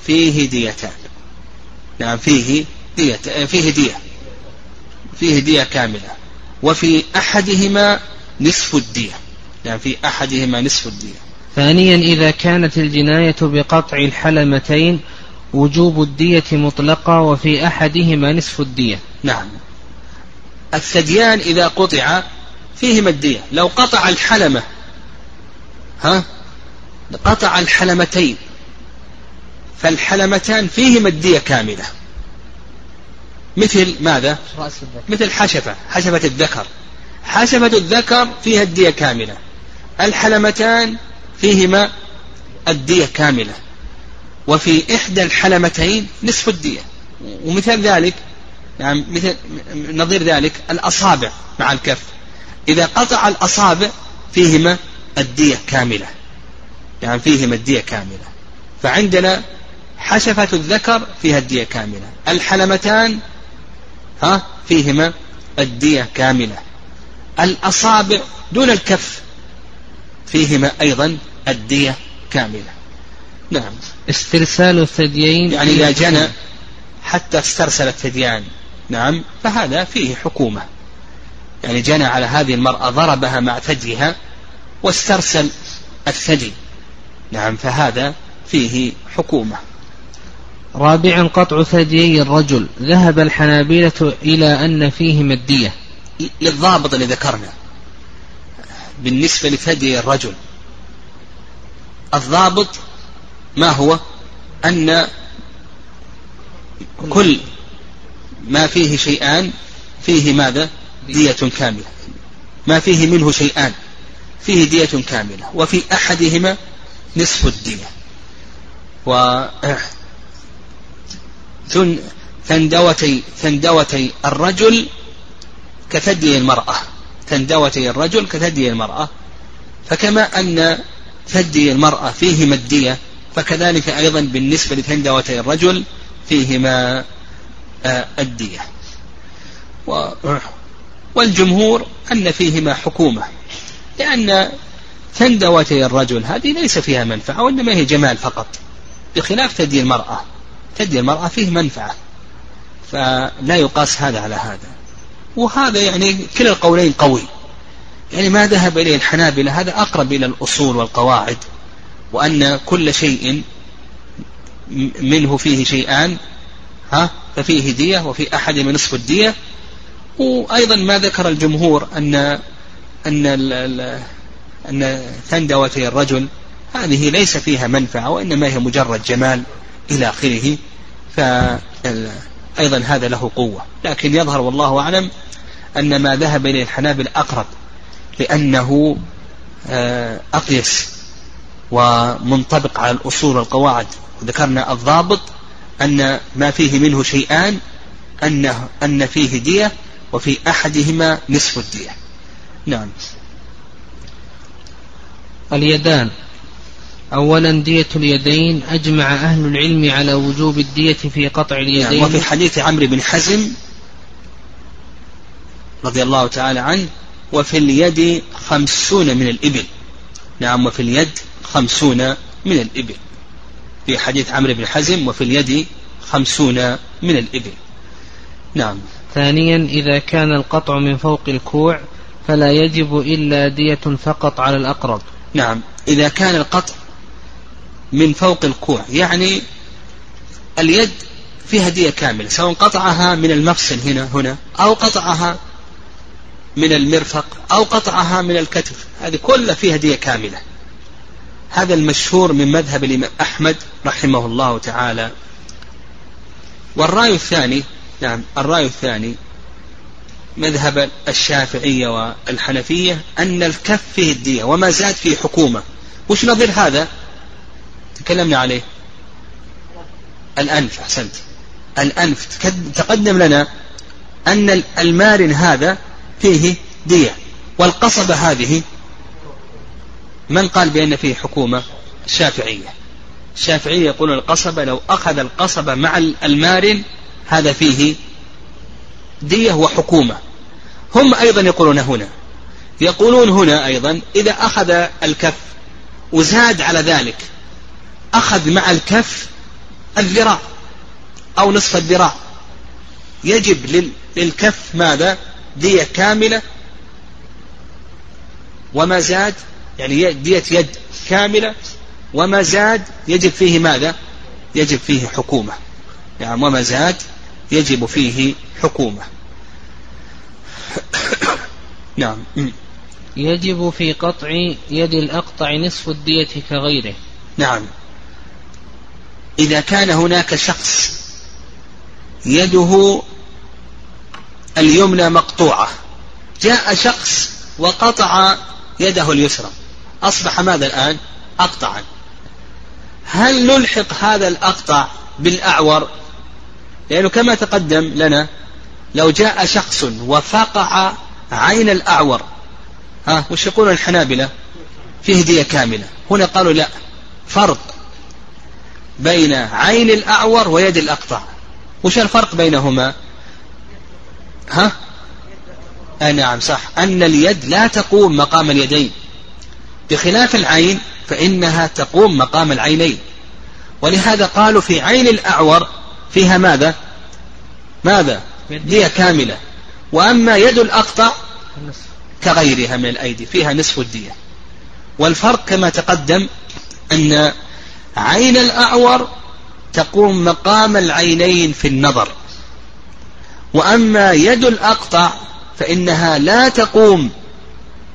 Speaker 2: فيه ديتان. نعم فيه دية فيه دية. فيه دية كاملة. وفي أحدهما نصف الدية. نعم في أحدهما نصف الدية.
Speaker 1: ثانيا إذا كانت الجناية بقطع الحلمتين وجوب الدية مطلقة وفي أحدهما نصف الدية.
Speaker 2: نعم. الثديان إذا قطع فيهما الدية. لو قطع الحلمة ها؟ قطع الحلمتين فالحلمتان فيهما الدية كاملة. مثل ماذا؟ مثل حشفة. حشفة الذكر. حشفة الذكر فيها الدية كاملة. الحلمتان فيهما الدية كاملة. وفي إحدى الحلمتين نصف الدية. ومثال ذلك نعم مثل نظير ذلك الأصابع مع الكف. إذا قطع الأصابع فيهما الدية كاملة. يعني فيهما الدية كاملة. فعندنا حشفة الذكر فيها الدية كاملة. الحلمتان ها فيهما الدية كاملة. الأصابع دون الكف. فيهما أيضا الدية كاملة.
Speaker 1: نعم. استرسال الثديين
Speaker 2: يعني إذا جنى حتى استرسل الثديان. نعم. فهذا فيه حكومة. يعني جنى على هذه المرأة ضربها مع ثديها واسترسل الثدي. نعم. فهذا فيه حكومة.
Speaker 1: رابعا قطع ثديي الرجل. ذهب الحنابلة إلى أن فيه مدية
Speaker 2: للضابط اللي ذكرنا. بالنسبة لثدي الرجل. الضابط ما هو؟ أن كل ما فيه شيئان فيه ماذا؟ دية كاملة. ما فيه منه شيئان فيه دية كاملة. وفي أحدهما نصف الدية. و ثندوتي ثندوتي الرجل كثدي المرأة ثندوتي الرجل كثدي المرأة. فكما أن ثدي المرأة فيه مدية فكذلك أيضا بالنسبة لثندوتي الرجل فيهما آه، الدية والجمهور أن فيهما حكومة لأن ثندوتي الرجل هذه ليس فيها منفعة وإنما هي جمال فقط. بخلاف ثدي المرأة ثدي المرأة فيه منفعة فلا يقاس هذا على هذا. وهذا يعني كلا القولين قوي. يعني ما ذهب إليه الحنابلة هذا أقرب إلى الأصول والقواعد وأن كل شيء منه فيه شيئان ها ففيه دية وفي أحد من نصف الدية. وأيضا ما ذكر الجمهور أن أن أن ثندوتي الرجل هذه ليس فيها منفعة وإنما هي مجرد جمال إلى آخره. فأيضا هذا له قوة. لكن يظهر والله أعلم أن ما ذهب إليه الحنابل أقرب لأنه آه، أقيس ومنطبق على الأصول والقواعد. ذكرنا الضابط أن ما فيه منه شيئان أنه أن فيه دية وفي أحدهما نصف الدية. نعم.
Speaker 1: اليدان. أولا دية اليدين أجمع أهل العلم على وجوب الدية في قطع اليدين.
Speaker 2: نعم وفي حديث عمرو بن حزم رضي الله تعالى عنه وفي اليد خمسون من الإبل. نعم وفي اليد خمسون من الإبل. في حديث عمرو بن حزم وفي اليد خمسون من الإبل. نعم.
Speaker 1: ثانيا إذا كان القطع من فوق الكوع فلا يجب إلا دية فقط على الأقرب.
Speaker 2: نعم. إذا كان القطع من فوق الكوع. يعني اليد فيها دية كاملة سواء قطعها من المفصل هنا هنا أو قطعها من المرفق أو قطعها من الكتف. هذه كلها فيها دية كاملة. هذا المشهور من مذهب الإمام أحمد رحمه الله تعالى. والرأي الثاني نعم الرأي الثاني مذهب الشافعية والحنفية أن الكف فيه الدية وما زاد فيه حكومة. وش نظير هذا؟ تكلمنا عليه. الأنف أحسنت. الأنف تقدم لنا أن المارن هذا فيه دية. والقصبة هذه من قال بأن فيه حكومة؟ الشافعية. الشافعية يقولون القصبة لو أخذ القصبة مع المارن هذا فيه دية وحكومة. هم أيضا يقولون هنا. يقولون هنا أيضا إذا أخذ الكف وزاد على ذلك أخذ مع الكف الذراع أو نصف الذراع. يجب للكف ماذا؟ دية كاملة. وما زاد؟ يعني دية يد كاملة. وما زاد؟ يجب فيه ماذا؟ يجب فيه حكومة. يعني وما زاد؟ يجب فيه حكومة. <coughs> نعم.
Speaker 1: يجب في قطع يد الأقطع نصف الدية كغيره.
Speaker 2: نعم. إذا كان هناك شخص يده اليمنى مقطوعة جاء شخص وقطع يده اليسرى أصبح ماذا الآن؟ أقطعا. هل نلحق هذا الأقطع بالأعور؟ لأنه كما تقدم لنا لو جاء شخص وفقع عين الأعور ها وش يقولون الحنابلة فيه دية كاملة هنا قالوا لا فرق. بين عين الأعور ويد الأقطع. وش الفرق بينهما؟ ها؟ آه نعم صح. أن اليد لا تقوم مقام اليدين. بخلاف العين فإنها تقوم مقام العينين. ولهذا قالوا في عين الأعور فيها ماذا؟ ماذا؟ دية كاملة. وأما يد الأقطع كغيرها من الأيدي فيها نصف الدية. والفرق كما تقدم أن عين الأعور تقوم مقام العينين في النظر. وأما يد الأقطع فإنها لا تقوم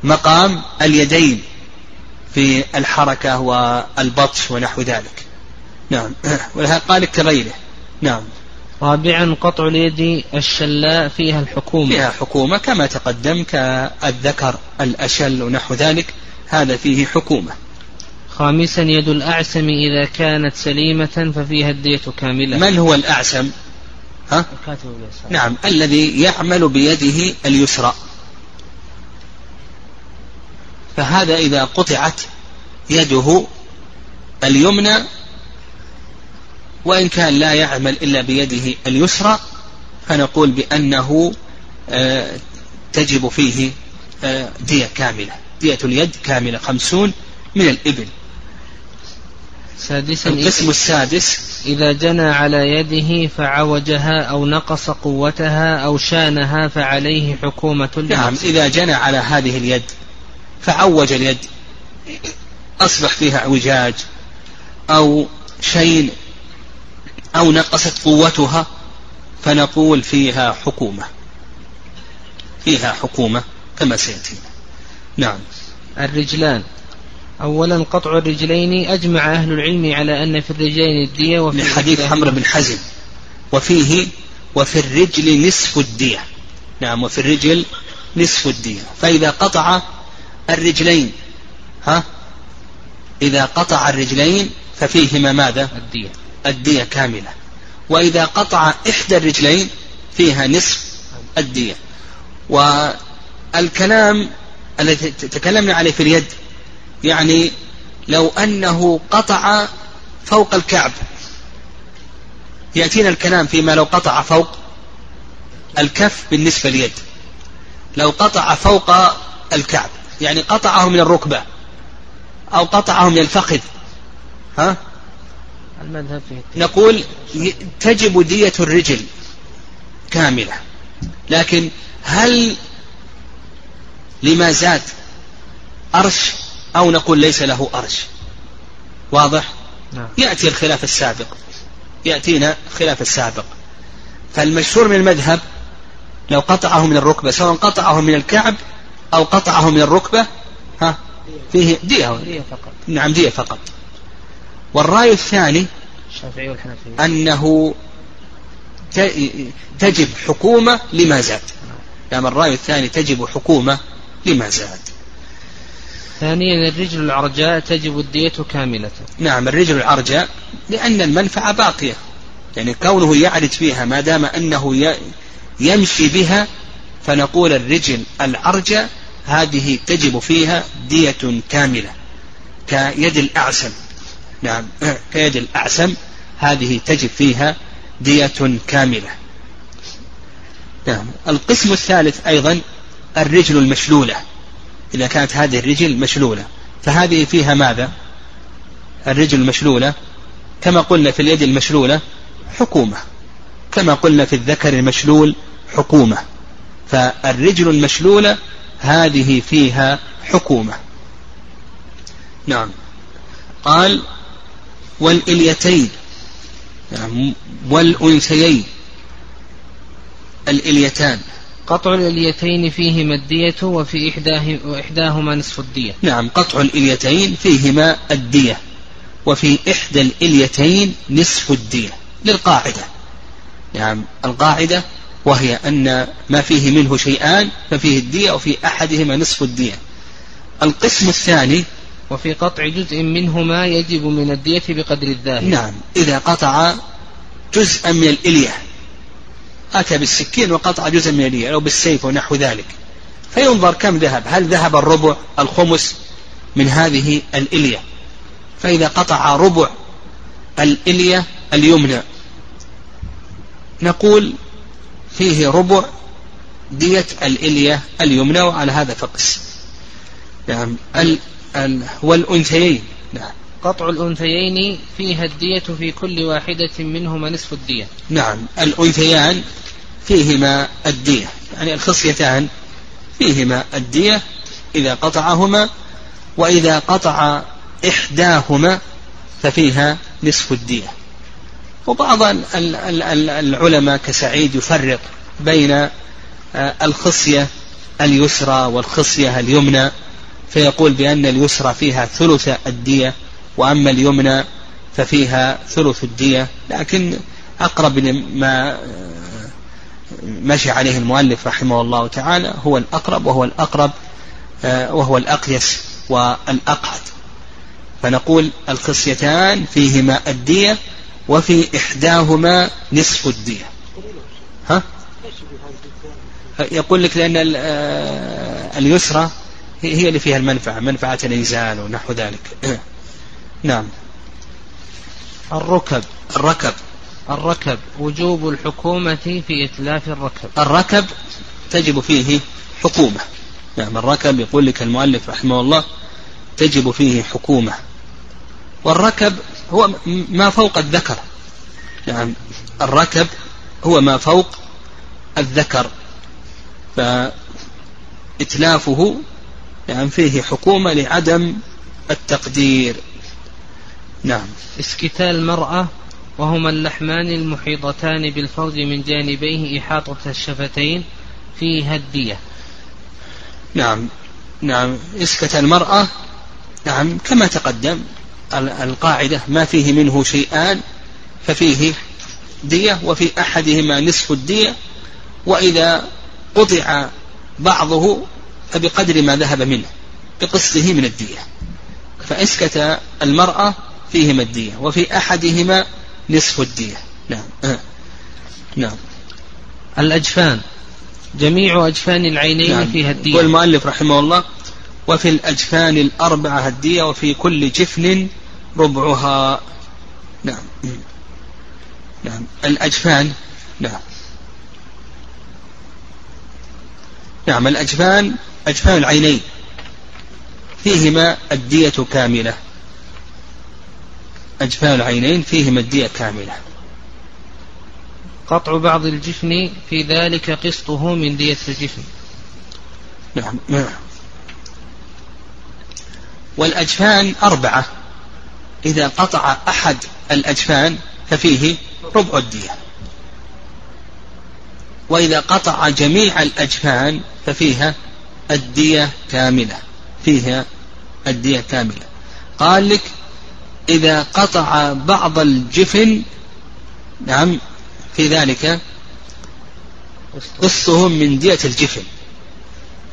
Speaker 2: مقام اليدين في الحركة والبطش ونحو ذلك. نعم. <clears throat> ولها قال كغيره. نعم.
Speaker 1: رابعا قطع اليد الشلاء فيها الحكومة.
Speaker 2: فيها حكومة كما تقدم كالذكر الأشل ونحو ذلك. هذا فيه حكومة.
Speaker 1: خامسا يد الأعسم إذا كانت سليمة ففيها الدية كاملة.
Speaker 2: من هو الأعسم ها؟ نعم الذي يعمل بيده اليسرى. فهذا إذا قطعت يده اليمنى وإن كان لا يعمل إلا بيده اليسرى فنقول بأنه آه، تجب فيه آه، دية كاملة. دية اليد كاملة خمسون من الإبل.
Speaker 1: سادسا
Speaker 2: القسم السادس.
Speaker 1: إذا جنى على يده فعوجها أو نقص قوتها أو شانها فعليه حكومة
Speaker 2: نعم إذا جنى على هذه اليد فعوج اليد أصبح فيها اعوجاج أو شين أو نقصت قوتها فنقول فيها حكومة. فيها حكومة كما سيأتي نعم.
Speaker 1: الرجلان. أولا قطع الرجلين أجمع أهل العلم على أن في الرجلين الدية
Speaker 2: وفي من حديث عمرو بن حزم. وفيه وفي الرجل نصف الدية. نعم وفي الرجل نصف الدية. فإذا قطع الرجلين ها؟ إذا قطع الرجلين ففيهما ماذا؟
Speaker 1: الدية.
Speaker 2: الدية كاملة. وإذا قطع إحدى الرجلين فيها نصف الدية. والكلام الذي تكلمنا عليه في اليد يعني لو أنه قطع فوق الكعب. يأتينا الكلام فيما لو قطع فوق الكف بالنسبة لليد. لو قطع فوق الكعب يعني قطعه من الركبة أو قطعه من الفخذ. ها؟ المذهب فيه نقول تجب دية الرجل كاملة. لكن هل لما زاد أرش أو نقول ليس له أرش. واضح؟ نعم. يأتي الخلاف السابق. يأتينا خلاف السابق. فالمشهور من المذهب لو قطعه من الركبة سواء قطعه من الكعب أو قطعه من الركبة ها فيه دية, دية فقط. نعم دية فقط. والرأي الثاني الشافعي والحنفية. أنه تجب حكومة لما زاد. يعني الرأي الثاني تجب حكومة لما زاد.
Speaker 1: ثانيا الرجل العرجاء تجب الدية كاملة.
Speaker 2: نعم الرجل العرجاء لأن المنفعة باقية. يعني كونه يعرج فيها ما دام أنه يمشي بها فنقول الرجل العرجة هذه تجب فيها دية كاملة. كيد الأعسم. نعم <clears throat> كيد الأعسم هذه تجب فيها دية كاملة. نعم القسم الثالث أيضا الرجل المشلولة. إذا كانت هذه الرجل مشلولة. فهذه فيها ماذا؟ الرجل المشلولة كما قلنا في اليد المشلولة حكومة. كما قلنا في الذكر المشلول حكومة. فالرجل المشلولة هذه فيها حكومة. نعم. قال والإليتين. نعم. والأنثيين. الإليتان.
Speaker 1: قطع الإليتين فيهما الدية وفي إحداه وإحداهما نصف الدية.
Speaker 2: نعم قطع الإليتين فيهما الدية وفي إحدى الإليتين نصف الدية للقاعدة. نعم القاعدة وهي أن ما فيه منه شيئان ففيه الدية وفي أحدهما نصف الدية. القسم الثاني
Speaker 1: وفي قطع جزء منهما يجب من الدية بقدر الذاهب.
Speaker 2: نعم إذا قطع جزءا من الإلية أتى بالسكين وقطع جزءا من الإلية أو بالسيف ونحو ذلك. فينظر كم ذهب. هل ذهب الربع الخمس من هذه الإلية؟ فإذا قطع ربع الإلية اليمنى نقول فيه ربع دية الإلية اليمنى وعلى هذا فقس. نعم. ال ال والأنثيين. نعم.
Speaker 1: قطع الأنثيين فيها الدية في كل واحدة منهما نصف الدية.
Speaker 2: نعم. الأنثيان فيهما الدية. يعني الخصيتان فيهما الدية إذا قطعهما وإذا قطع إحداهما ففيها نصف الدية. وبعض العلماء كسعيد يفرق بين آه، الخصية اليسرى والخصية اليمنى فيقول بأن اليسرى فيها ثلث الدية وأما اليمنى ففيها ثلث الدية. لكن أقرب ما آه، مشي عليه المؤلف رحمه الله تعالى هو الأقرب وهو الأقرب آه، وهو الأقيس والأقعد. فنقول الخصيتان فيهما الدية وفي إحداهما نصف الدية. ها؟ يقول لك لأن آه، اليسرى هي اللي فيها المنفعة منفعة الإنزال ونحو ذلك. <clears throat> نعم.
Speaker 1: الركب.
Speaker 2: الركب.
Speaker 1: الركب وجوب الحكومة في إتلاف الركب.
Speaker 2: الركب تجب فيه حكومة. نعم الركب يقول لك المؤلف رحمه الله تجب فيه حكومة. والركب هو ما فوق الذكر. نعم الركب هو ما فوق الذكر. فإتلافه نعم فيه حكومة لعدم التقدير. نعم.
Speaker 1: اسكتال المرأة وهما اللحمان المحيطتان بالفوز من جانبيه إحاطة الشفتين فيها الدية.
Speaker 2: نعم. نعم. اسكت المرأة. نعم. كما تقدم القاعدة ما فيه منه شيئان ففيه دية وفي أحدهما نصف الدية وإذا قطع بعضه فبقدر ما ذهب منه بقسطه من الدية. فإسكت المرأة فيهما الدية وفي أحدهما نصف الدية نعم. آه. نعم.
Speaker 1: الأجفان. جميع أجفان العينين نعم. فيها الدية.
Speaker 2: والمؤلف رحمه الله وفي الأجفان الأربعة الدية وفي كل جفن ربعها. نعم. نعم. الأجفان. نعم. نعم. الأجفان أجفان العينين. فيهما الدية كاملة. أجفان العينين فيهما الدية كاملة.
Speaker 1: قطع بعض الجفن في ذلك قسطه من دية الجفن.
Speaker 2: نعم نعم. والأجفان أربعة. إذا قطع أحد الأجفان ففيه ربع الدية. وإذا قطع جميع الأجفان ففيها الدية كاملة. فيها الدية كاملة. قال لك إذا قطع بعض الجفن نعم في ذلك قصهم من دية الجفن.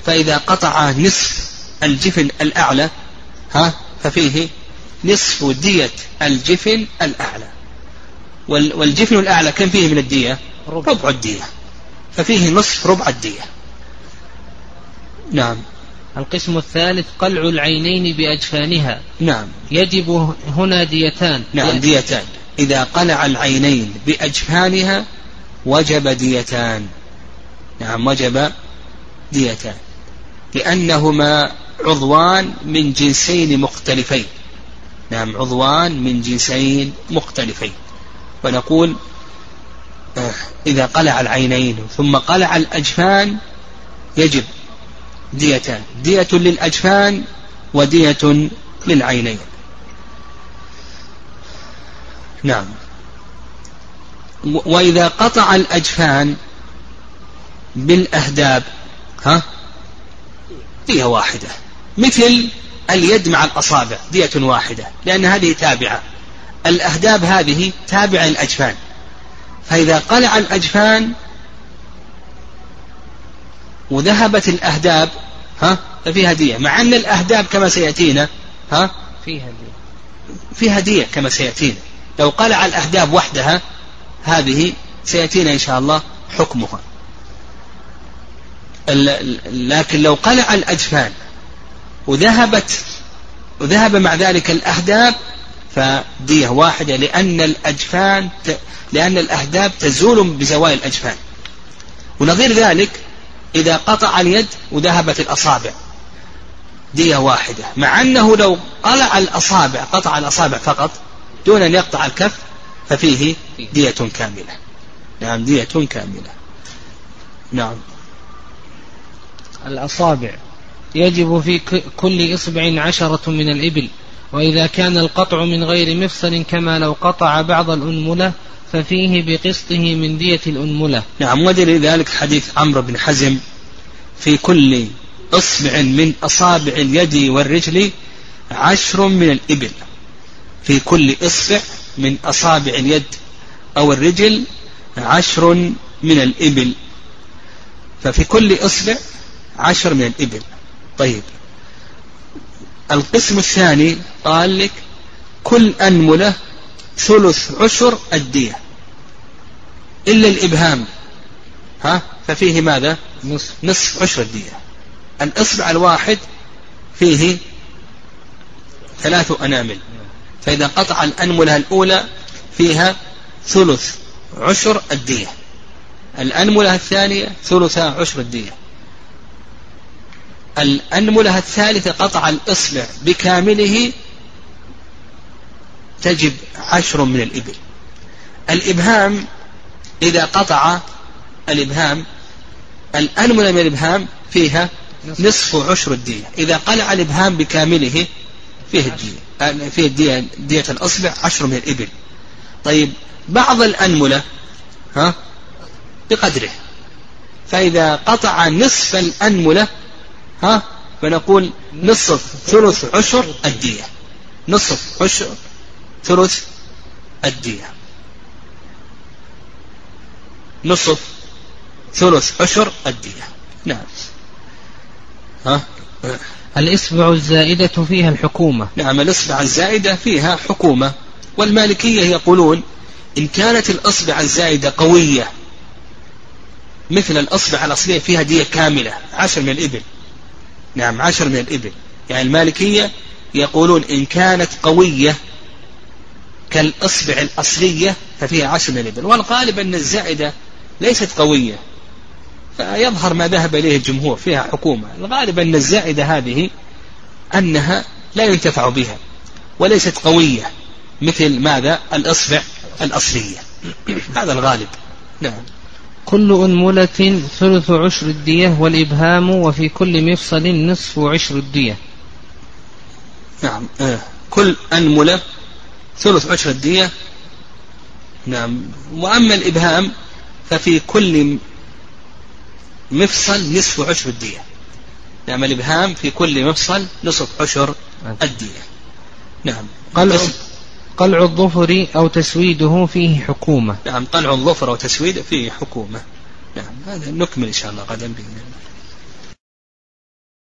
Speaker 2: فإذا قطع نصف الجفن الأعلى ها ففيه نصف دية الجفن الأعلى. والجفن الأعلى كم فيه من الدية؟ ربع الدية. ففيه نصف ربع الدية. نعم.
Speaker 1: القسم الثالث قلع العينين بأجفانها.
Speaker 2: نعم.
Speaker 1: يجب هنا ديتان.
Speaker 2: نعم ديتان. إذا قلع العينين بأجفانها وجب ديتان. نعم وجب ديتان. لأنهما عضوان من جنسين مختلفين. نعم عضوان من جنسين مختلفين. ونقول آه، إذا قلع العينين ثم قلع الأجفان يجب ديتان. دية للأجفان ودية للعينين. نعم. وإذا قطع الأجفان بالأهداب ها؟ دية واحدة. مثل اليد مع الأصابع دية واحدة لأن هذه تابعة. الأهداب هذه تابعة للأجفان. فإذا قلع الأجفان وذهبت الأهداب ها؟ ففيها دية مع أن الأهداب كما سيأتينا ها؟
Speaker 1: فيها دية
Speaker 2: فيها دية كما سيأتينا. لو قلع الأهداب وحدها هذه سيأتينا إن شاء الله حكمها. لكن لو قلع الأجفان وذهبت وذهب مع ذلك الأهداب فدية واحدة لأن الأجفان لأن الأهداب تزول بزوال الأجفان. ونظير ذلك إذا قطع اليد وذهبت الأصابع. دية واحدة. مع أنه لو قلع الأصابع قطع الأصابع فقط دون أن يقطع الكف ففيه دية كاملة. نعم دية كاملة. نعم.
Speaker 1: الأصابع. يجب في كل إصبع عشرة من الإبل. وإذا كان القطع من غير مفصل كما لو قطع بعض الأنملة ففيه بقسطه من دية الأنملة.
Speaker 2: نعم ودل ذلك حديث عمرو بن حزم في كل إصبع من أصابع اليد والرجل عشر من الإبل. في كل إصبع من أصابع اليد أو الرجل عشر من الإبل. ففي كل إصبع عشر من الإبل. طيب القسم الثاني قال لك كل أنملة ثلث عشر الدية. إلا الإبهام. ها؟ ففيه ماذا؟ نصف, نصف عشر الدية. الإصبع الواحد فيه ثلاث أنامل. فإذا قطع الأنملة الأولى فيها ثلث عشر الدية. الأنملة الثانية ثلث عشر الدية. الأنملة الثالثة قطع الإصبع بكامله تجب عشر من الإبل. الإبهام إذا قطع الإبهام الأنملة من الإبهام فيها نصف عشر الدية. إذا قلع الإبهام بكامله فيه الدية. فيه الدية دية الأصبع عشر من الإبل. طيب بعض الأنملة ها بقدره. فإذا قطع نصف الأنملة ها فنقول نصف ثلث عشر الدية. نصف عشر ثلث الدية. نصف ثلث عشر الدية. نعم.
Speaker 1: ها؟ الإصبع الزائدة فيها الحكومة.
Speaker 2: نعم الإصبع الزائدة فيها حكومة. والمالكية يقولون إن كانت الإصبع الزائدة قوية مثل الأصبع الأصلية فيها دية كاملة عشر من الإبل. نعم عشر من الإبل. يعني المالكية يقولون إن كانت قوية كالإصبع الأصلية ففيها عشر من الإبل والغالب أن الزائدة ليست قوية فيظهر ما ذهب إليه الجمهور فيها حكومة. الغالب أن الزائدة هذه أنها لا ينتفع بها وليست قوية مثل ماذا؟ الإصبع الأصلية. <clears throat> هذا الغالب. نعم.
Speaker 1: كل أنملة ثلث عشر الدية والإبهام وفي كل مفصل نصف عشر الدية.
Speaker 2: نعم. آه. كل أنملة ثلث عشر الدية. نعم. وأما الإبهام ففي كل مفصل نصف عشر الدية. نعم الإبهام في كل مفصل نصف عشر الدية. نعم.
Speaker 1: قلع قلع الظفر أو تسويده فيه حكومة.
Speaker 2: نعم قلع الظفر أو تسويده فيه حكومة. نعم هذا نكمل إن شاء الله غدا بإذن الله.